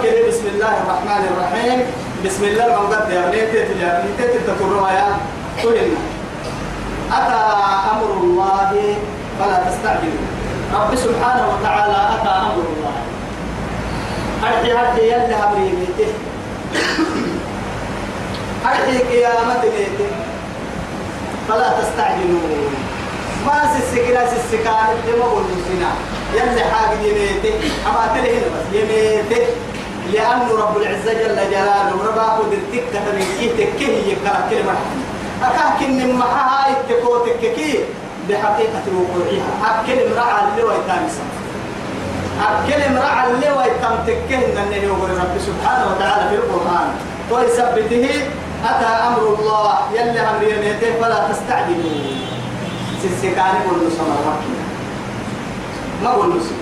توكل بسم الله الرحمن الرحيم. بسم الله المقدر يا بنيت يا بنيت تقول يا قلنا أتى أمر الله فلا تستعجلوا. رب سبحانه وتعالى أتى أمر الله. أرحي هدي يلي همريته أرحي قيامة ليته فلا تستعجلوا. ما سسكنا سسكان دم والمسنا يلي حاجة يميته أما تلهن بس يميته لأن رب العزة جل جلاله رباه درتك تتنكيه تكيه يكرا كلمة أكاكن معها التكوتك كي بحقيقة وقوعها. أكل امرأة اللي ويتامسا أكل امرأة اللي ويتامتكهن أنه يقول رب سبحانه وتعالى في القرآن. ويثبته أتى أمر الله. يلي أمر يميته فلا تستعجلوا. سيسكاني قول نسمى مكينة ما قول نسمى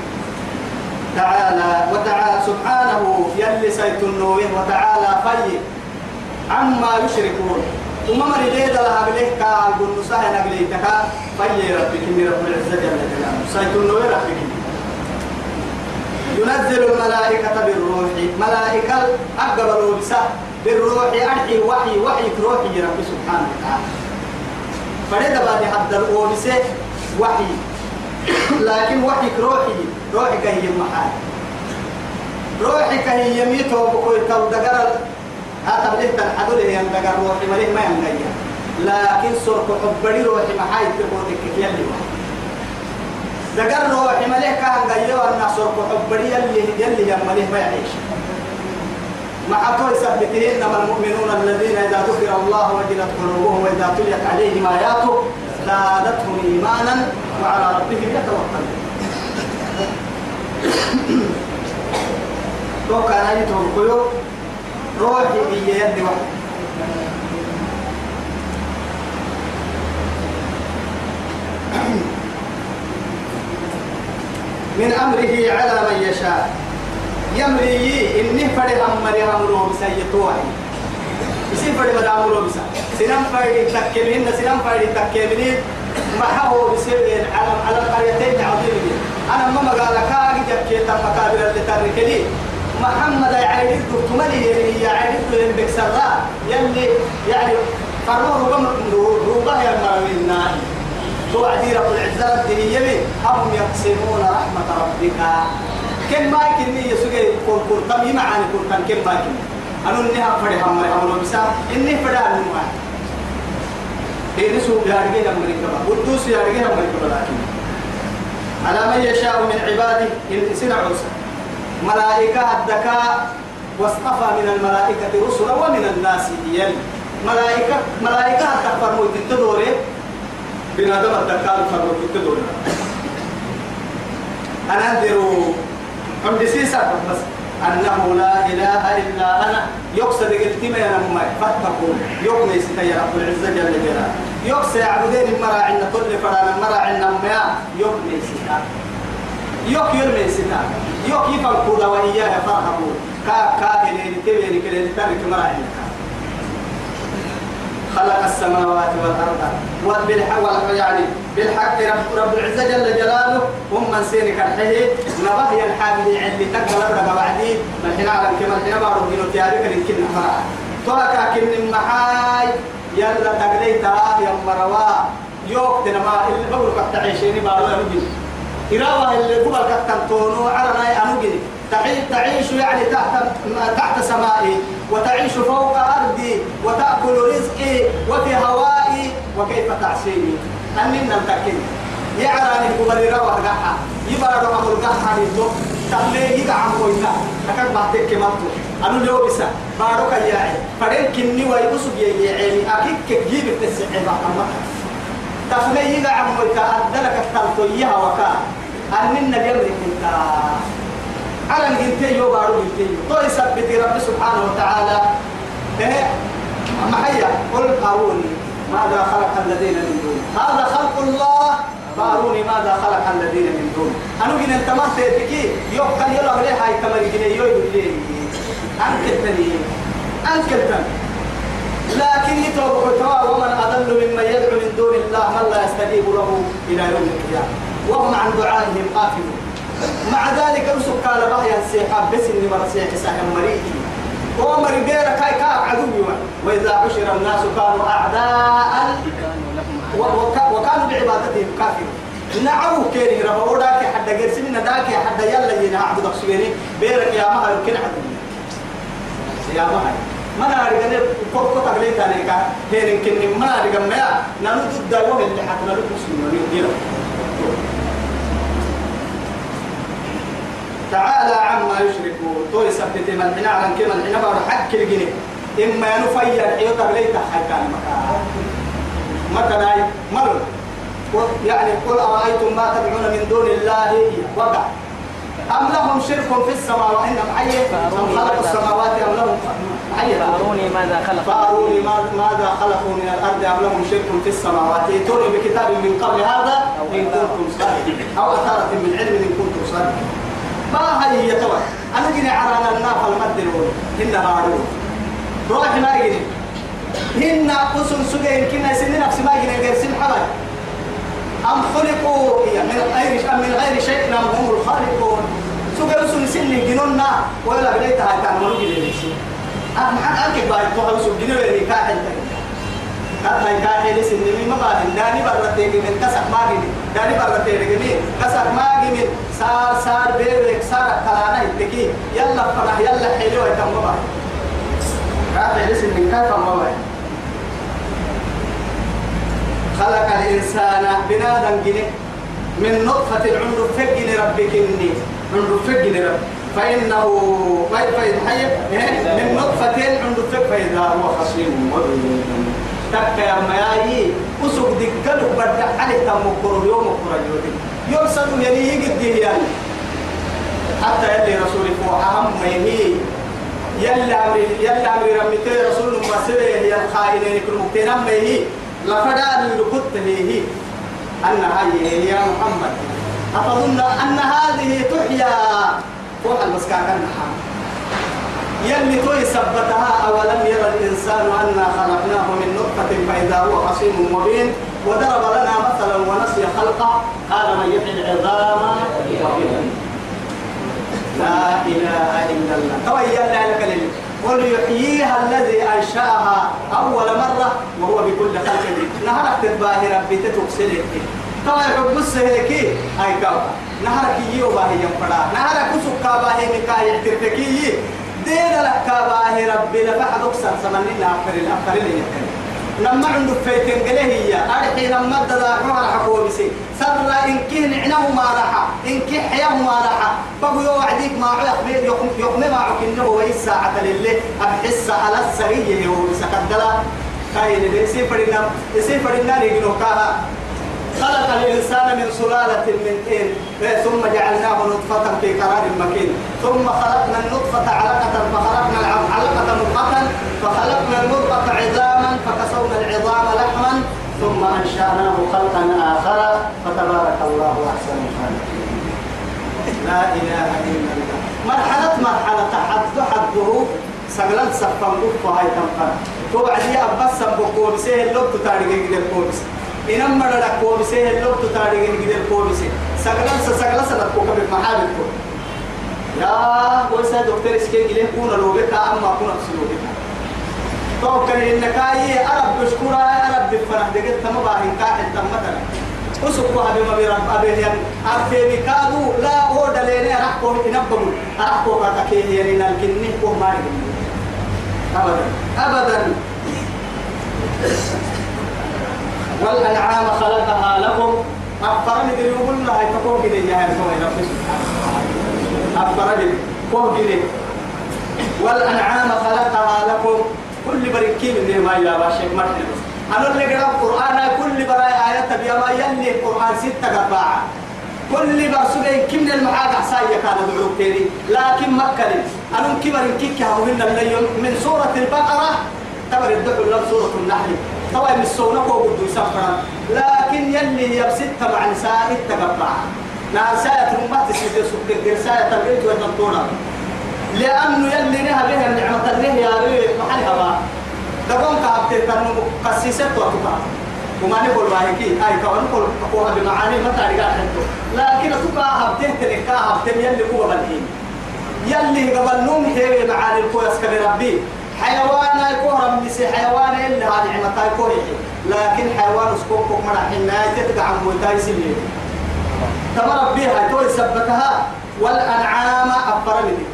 تعالى وتعالى سبحانه يلي سيتنوه وتعالى في عما يشركون. وما مريد لها بليه كا قل نساه نقليتك. في ربك من رب العزة جل جلاله. سيتنوه ربك. ينزل الملائكة بالروح. ملائكة أقبلوا بسه بالروح أرحي وحي وحي روحي رب سبحانه وتعالى. فريد بعد حد الأوبسة وحي. لكن وحي روحي روحي كهي محال روحي كهي يميتو بكوي تو دقر. هذا بليه تنحدو له ين دقر روحي؟ مليه ما ينقيا؟ لكن سرق حبري روحي محاي تقولك يلي دقر روحي مليه كان قيا وأنا سرق حبري يلي يلي يمليه ما يعيش؟ مع طول سبته إنما المؤمنون الذين إذا ذكر الله وجلت قلوبهم وإذا تليت عليهم آياته زادتهم إيمانا وعلى ربهم يتوكلون. تو كان يتهم كيو روحي بي يدي واحد من أمره على من يشاء. يمري إني فرد أمري أمره بسيطوعي يصير فرد بدا أمره بسا. سنم فرد تكملين سنم فرد تكملين ما هو بسير على القريتين عظيمين. أنا ما مقال كاجي جبكي تم مكابر اللي ترك لي محمد يعيد تملي يا عيد لين بكسرها يلي يعني فروه ربما روبه يا مرمينا تو عدي رب العزة الدنيا هم يقسمون رحمة ربك. كم ما يكني يسوع كور كور تم يمعني كور تم كم ما يكني أنا إنها فرح هم هم بس إني فرح أنا إيه سوق يارجع أمريكا. قدوس يارجع أمريكا لكن على من يشاء من عباده الإنسان عوسى ملائكة الذكاء واصطفى من الملائكة رسلا ومن الناس يل ملائكة ملائكة تكفر موت التدوري بنادم الذكاء تكفر موت التدوري أنا أنذر عند سيسا بس. أنه لا إله إلا أنا. يقصد قلت ما ينمى فاتقوا. يقني ستي رب العزة جل جلاله. يقصى عبدين المرا عند كل فرانا المرا عند ما يقني ستا. يق يرمي ستا. يق يفهم كودا وإياه فرحبوا كا كا إلي تبيني كلي ترك مرا عندك خلق السماوات والأرض. وبالحق يعني بالحق رب, رب العزة جل جلاله. هم من سينك الحيه نبهي الحامل اللي تقبل ربا بعدي من حين على كما الحين بارو دينو تياريك لكن فرع توكا كن محاي يلا تقليتا يا مروا يوك تنما اللي بقول قد تعيشيني بارو يمجي إراوة اللي قبل قد تنتونو عرنا أنوجي تعيش تعيش يعني تحت تحت سمائي. وتعيش فوق أرضي. وتأكل رزقي. وفي هوائي. وكيف تعصيني؟ أني نمتكن يعراني قبل روح قحا يبقى روح أمر قحا نتو تبليه يقع مويتا لكن بعدك كمالتو أنا لو بسا بارك يا عين فرين كني ويبسو بيه عيني أكيد كجيب التسعي بقى أمك تبليه يقع مويتا أدلك التلتو إياها وكا أني النبي أمريك انت على الجنتي يو بارو الجنتي تو يثبت رب سبحانه وتعالى إيه أما حيا قل أروني ماذا خلق الذين من دون هذا خلق الله فاروني ماذا خلق الذين من دون أنا جن أنت ما تيجي يوكل يلا بلي هاي تمر جن يو يقولي أنكل تاني أنكل تاني لكن يتوب توا ومن أضل ممن يدعو من دون الله من لا يستجيب له إلى يوم القيامة. وهم عن دعائهم غافلون مع ذلك أسوك قال بحيا السيحة بس إني مرسيح ساهم مريئي ومر غير كاي كاب عدو وإذا عشر الناس كانوا أعداء وكانوا بعبادتهم كافرين نعو كيري ربا وداك حد غير سنين داك حد يلا ينا عبد بيرك يا مها يمكن عدو تعالى عما يشركون. تو يثبت من الجنة. إما ينفي الحيو مثلا يعني قل أرأيتم ما تدعون من دون الله وقع. أم لهم شرك في السماوات إنهم حي أم خلقوا السماوات أم لهم فأروني ماذا خلق فأروني ماذا خلقوا من الأرض أم لهم شرك في السماوات. ائتوني بكتاب من قبل هذا إن كنتم صادقين. أو أثارة من علم إن كنتم صادقين. ما هي هي توا أنا جيني عرانا الناف المدلون هن هارون روح ما جيني هن قسم سجين كنا سن نفس ما جيني غير سن حبل. أم خلقوا هي من غير من غير شيء أم هم الخالقون. سجين سن سن جنونا ولا بديتها كان مرجي للشيء أه محن أنك بايت توها سجين ولا نكاح كان نكاح لسن مي ما بعد. داني برتين من كسر ما جيني داني برتين جيني كسر ما جيني صار صار بيرك صار كلانا يتكي. يلا فرح يلا حلوة كم بابا كافي لسه من كيف بابا خلق الإنسان بنادم جني. من نطفة عنده فجن ربك إني. عنده فجن رب فإنه فإن حي. من نطفة عنده فج. فإذا هو خصيم مبين تك يا مياي أسوق دكالك بدأ عليه تمكر يوم مكر يوم يرسل يلي يقديه يعني حتى يلي رسول فوق أهم هي. يلا أمري يلا أمري رميتي رسول ما سوي هي الخائنين كل مكتين أما هي. لفدا لركضت هي. أن هي يا محمد. أتظن أن هذه تحيا؟ فوق المسكاك النحام يلي توي ثبتها أولم يرى الإنسان أنا خلقناه من نطفة فإذا هو خصيم مبين وضرب لنا مثلا ونسي خلقه. قال من يحيي العظام؟ لا إله إلا الله. تويا لك لله قل يحييها الذي أنشأها أول مرة وهو بكل خلق نهرك تتباهي ربي تتوكسلك توا يحب السهلكي أي كوا نهرك يو باهي ينفدا نهرك سكا باهي نكا يحتركي دين لك كاباهي ربي لفحد أكسر سمنين أفر الأفر اللي يتكلم لما عنده فيتن قله هي. أرحي لما ددا حوار حقوه بسي سر إن كه نعنه ما راح إن كه حياه ما راح بقوا يوعديك ما يقمي يقم يقمي معك إنه هو الساعة لله أبحس على السرية هو سكدلا كاين اللي يسيفر النار يسيفر النار يقولوا كاها. خلق الإنسان من سلالة من طين. ثم جعلناه نطفة في قرار مكين. ثم خلقنا النطفة علقة فخلقنا لا إله إلا الله. مرحلة مرحلة حد حده سجلت سفن بكو هاي تنفر. توعدي أبس سبكو بسيه اللوب تتاريخ يقدر كوبس إنما مرة كوبسه اللوب تتاريخ يقدر كوبسه سجلت سجلت سنة كوكب المحارب يا ويسا دكتور إسكي إليه كون لوبك أما كون أبسلوبك توكل إنك أي أرب بشكورا أرب بفرح دقيت تما باهي كاحل تمتنا أسقوا أبي ما بيرب أبي هيان أبي بكادو لا هو دليني أرحكو إنبهم يعني نالكني كو ما أبدا أبدا والأنعام خلقها لكم أفرني دي يقول لها يتقوم كده يا هاي رب أفرني قوم كده والأنعام خلقها لكم كل بركين من ما يا باشا مرحبا أنا اللي قرأ القرآن كل براء آيات بيما يلي القرآن ستة قباعة كل برسولين كم من المعاد عسايا كان دعوك تاني لكن مكة أنا كبر كيك هوهن من سورة البقرة. تبر الدعو لهم سورة النحل طبعا من السونة هو بده يسافر لكن يلي هي بستة مع نساء التقبع نساء ترمات تسيد سكر رسالة تبريد وتنطونا لأنه يلي نها بها النعمة النهي يا ريت محلها ما دقون كابتن تنمو قسيسة وتقع وما نقول واهيكي أي كون نقول أقوها بمعاني ما تعرف حتى لكن تبقى هبته تلك هبته يلي هو بالحين يلي قبل نوم هي معاني الكويس كبربي حيوان يكون مسي حيوان إلا هذه عمتا يكون لكن حيوان سكوكو مرح حنا تتقع عن موتاي سليه تمر بها توي سبتها والأنعام أفرمني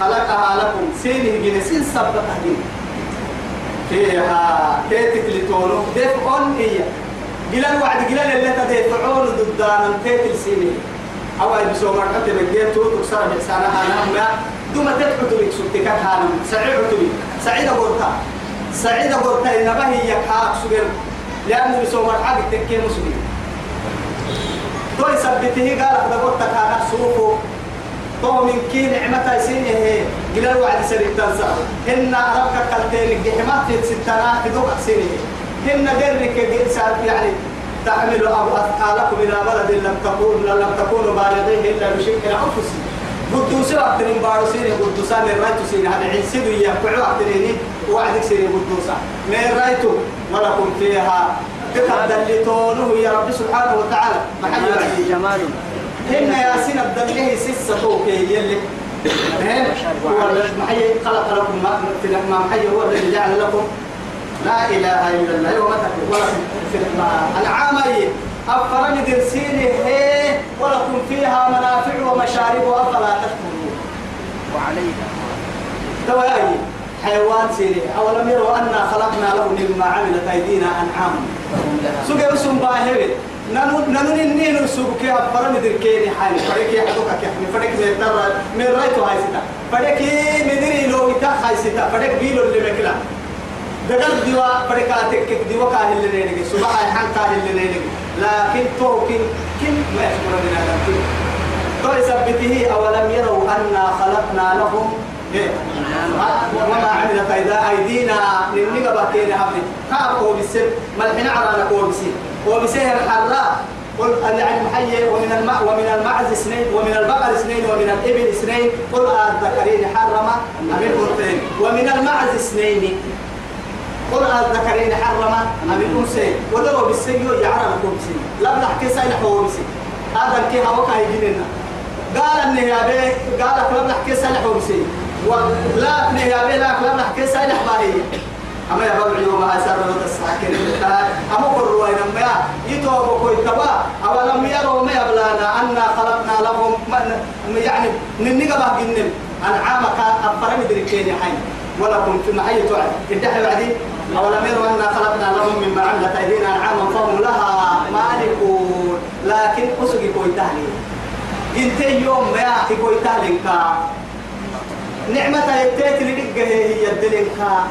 خلقها لكم سينه جنسين سبتها دي فيها تيتك لتونو دفعون هي. قلال وعد قلال اللي تدفعون ضدان تيتل سينه أو أي بسوا مرحبا بجيتو تكسر بحسانها نعم دوما تدعو لك سبتك هانم. سعيد عتبي سعيد قرطا سعيد قرطا إنما هي يكاك سجل لأنه بسوا مرحبا تكي مسلم. تو يثبته قال أخذ قرطا كاك سوفو. تو من كي نعمة يسيني هي. قلال وعد سريك تنسى إن أربك كالتين جحمات ستنا تدوك سيني هن درك يعني تحمل أثقالكم إلى بلد لم تكون لم تكونوا بالغيه إلا بشق أنفسكم قدوس وقتين بارو سيني قدوسا من رأيتو سيني هذا عيسيدو يا كعو وقتين وعدك سيني قدوسا من رأيتو؟ ولكم فيها تقدلتونه يا رب سبحانه وتعالى. محل جمال. هن يا سين بدله سيسة توكي يلي. هو محي خلق لكم ما ما محي هو الذي جعل لكم. لا إله إلا الله. يوم ولا في العامية أفرم درسيني هي ولكم فيها منافع ومشارب أفلا تشكرون. وعليها تواي حيوان سيري. أولم يروا أنا خلقنا له مما عملت أيدينا أنعام. سوق اسم باهر نانو نانو نينو سوق كي دركيني حالي فريكي حدوك كحني فريك ترى من رأيتو هاي ستا فريكي مدري لو يتا هاي ستا فريك بيلو اللي مكلا. دقل دوا بركاتك كك دوا كاهل اللي نيجي سبحان حن كاهل اللي نيجي لكن توكن كن ما يشكر من هذا كن تو يثبته أولم يروا أنا خلقنا لهم. إيه؟ وما عملت أيدينا. ننقى بكين حبني كأكو بسر. ملحنا عرانا كو بسر. وبسهر الحراء قل يعني محيي ومن الماء ومن المعز اثنين ومن البقر اثنين ومن الإبل اثنين. قل الذكرين حرم أم الانثيين ومن المعز اثنين. قل الذكرين حرم أم الانثيين ودروا بالسيو يعرف كوبسي لا نحكي سايل حوبسي هذا الكي هوكا يجينا قال ان قال لا نحكي سايل حوبسي ولا ان يا لا نحكي سايل حباهي أما يا رب يوم أسر لو تسحكين أما قروا وين ما يتوب كوي تبا أولم يروا ما يبلانا أنا خلقنا لهم يعني من نجبة جنن أنعامك أفرم دركين حي ولكم في محي تعد إدحي بعدي أولم يروا أنا خلقنا لهم مما عملت أيدينا أنعاما فهم لها مالكون. لكن أسقي كوي تهلي إنت يوم ما يأتي كوي تهلي نعمة يتيت لدقه هي الدلنكا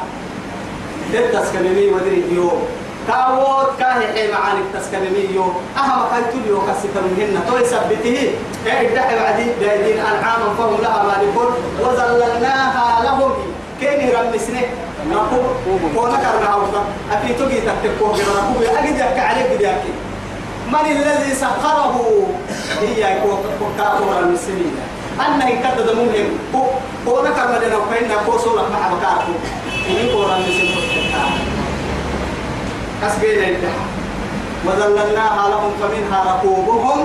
تتسكنمي ودري اليوم. كاوت كاهي حي معانك تسكنمي يوم أهم كان تليو كسيت منهن تو يثبته إيه دحي بعدين بيدين أنعاما فهم لها مالكون. وظللناها لهم. كين يرمسنه نقول كونا كرنا وفا أكيد تجي تكتبه كنا نقول أجد يك عليك بديك من الذي سخره؟ هي كوكا المسلمين أنا يكتب دمهم كونا كرنا لنا وفينا. كوسولا مع بكاركم ini orang disebut كسبين الدحى وذللناها لهم فمنها ركوبهم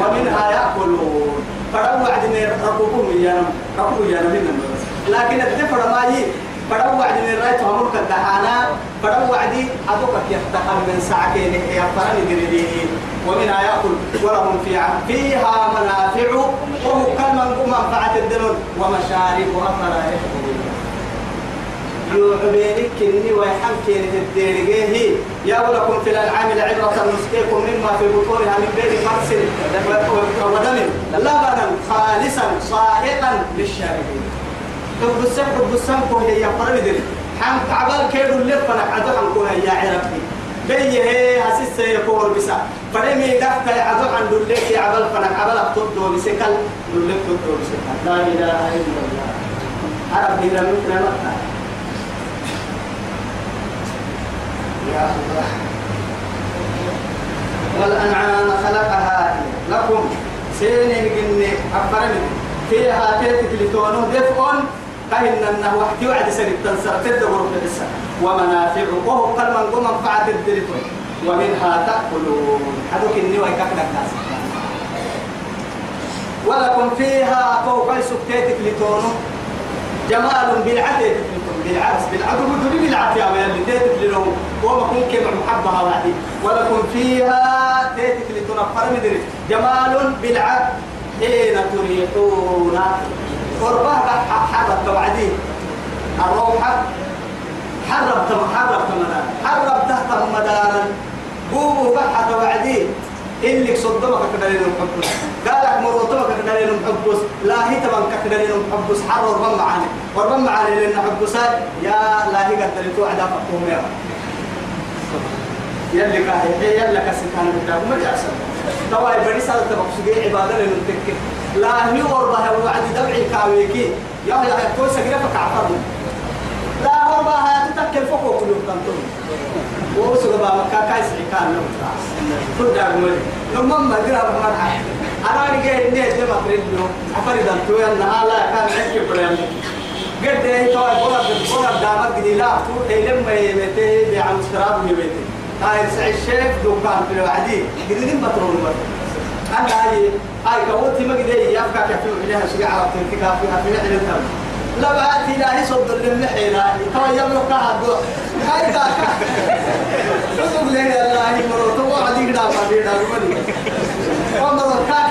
ومنها يأكلون. فدوا وعد من ركوبهم إيانا ركوب إيانا منهم لكن الدفر ما يي فدوا وعد من رأيت همرك الدحانا فدوا وعدي أدوك يفتقر من ساعتين يفترن دريدي ومنها يأكل. ولهم فيها فيها منافع. وهو كلمة منفعة الدنون. ومشارب يشكرون يوحبينك كني ويحن يا ولكم في الأنعام العبرة نسقيكم مما في بطونها من بين فرس ودم. لبنا خالصا صائقا للشاربين. قدسان قدسان كون هي فرمدل حن عبال كيدو اللي فنك عدو كون يا عربي. بي هي هسيس يكون بسا. فرمي دفت عدو عن دلك عبال فنك عبال تدو بسكال. دلك تدو بسكال. لا إله إلا الله. عربي لم يكن الله والأنعام خلقها لكم. سين جن أفرمي فيها تيتك لتونو دفء كهن أنه وحدي وعد سنة تنسر تدبر في السنة ومنافع وهو قل من قم منفعة الدريتون ومنها تأكلون. حدوك النوى كفنا الناس. ولكم فيها فوق سكتيتك لتونو جمال بالعدد بالعكس بالعدد بدون بالعكس يا ولد تيتك لهم وما كن كم محبها وعدي ولكم فيها تيتك لتنفر مدري. جمال بالعكس حين تريحون. قربها حرب توعدي الروحة حرب تم حرب تمدار حرب تحت مدارا قوموا بحث توعدي اللي صدمك كدليل محبوس قالك مروتك كدليل محبوس لا هي تبان كدليل محبوس حر وربما معاني وربما معاني لأن حبوسات يا لا هي قد دليل توعد فقوم يا يلي كاهي يلا كسكان بتاعه ما جالس تواي بدي سالت تبقى عبادة لنتك لا هي وربها وعد دمعي كاويكي. يا يا كوي سكرة فكعفر لا وربها تتكل فوق كل تنتظر. ووسق بابا كاكاي سعكان لهم كل دار مولي لما ما قرأ بمرحة أنا نجي نيت لما تريد له. أفرد أنتو يا لا كان عندي بلان قد إيه توي بولا بولا دامك دي لا تو إيه لما يبتي بعم استراب يبتي هاي الشيف دوكان في الوعدي. قديم بترول بس أنا هاي هاي كوتي ما قدي. يبقى كفي عليها شجع على تلك فيها في نحل الثمن لا بعد لا. يصد للمحينا توي يملك هذا هاي كاكا رسول الله الله يمرو تو عدي كده ما بينا مني ومرو كاكي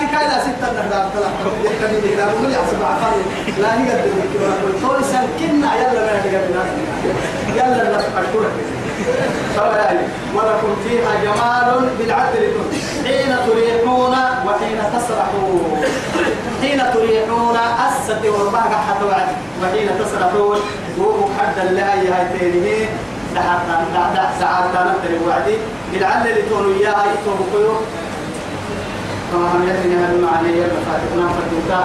يكمل كده من يحسب عقل لا هي قد كده تو سنكنا يلا ما يلا ولكم فيها جمال بالعدل حين تريحون وحين تسرحون حين تريحون أست ورباك حتى وحين تسرحون قوموا حدا لا يهيتينه دعت ساعات كانت الوعدي بالعدل تونوا إياها يتوبوا كيو كما هم يتني هذا المعنى يلا فاتحنا فتوكا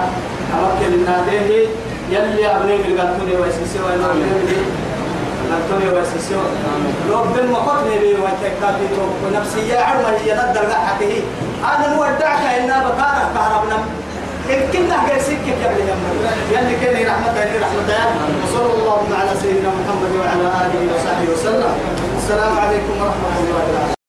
أمكن الناديه يلي أبني بالقلتوني ويسيسي وينوي نتوني ويسسيو لو بن مقط نبي وتكاتي تو ونفسية عرمة هي ضد الحكي أنا مودعك إنا بكارك كهربنا كنا يا ابن يلي كان رحمة الله رحمة وصلى الله على سيدنا محمد وعلى آله وصحبه وسلم. السلام عليكم ورحمة الله وبركاته.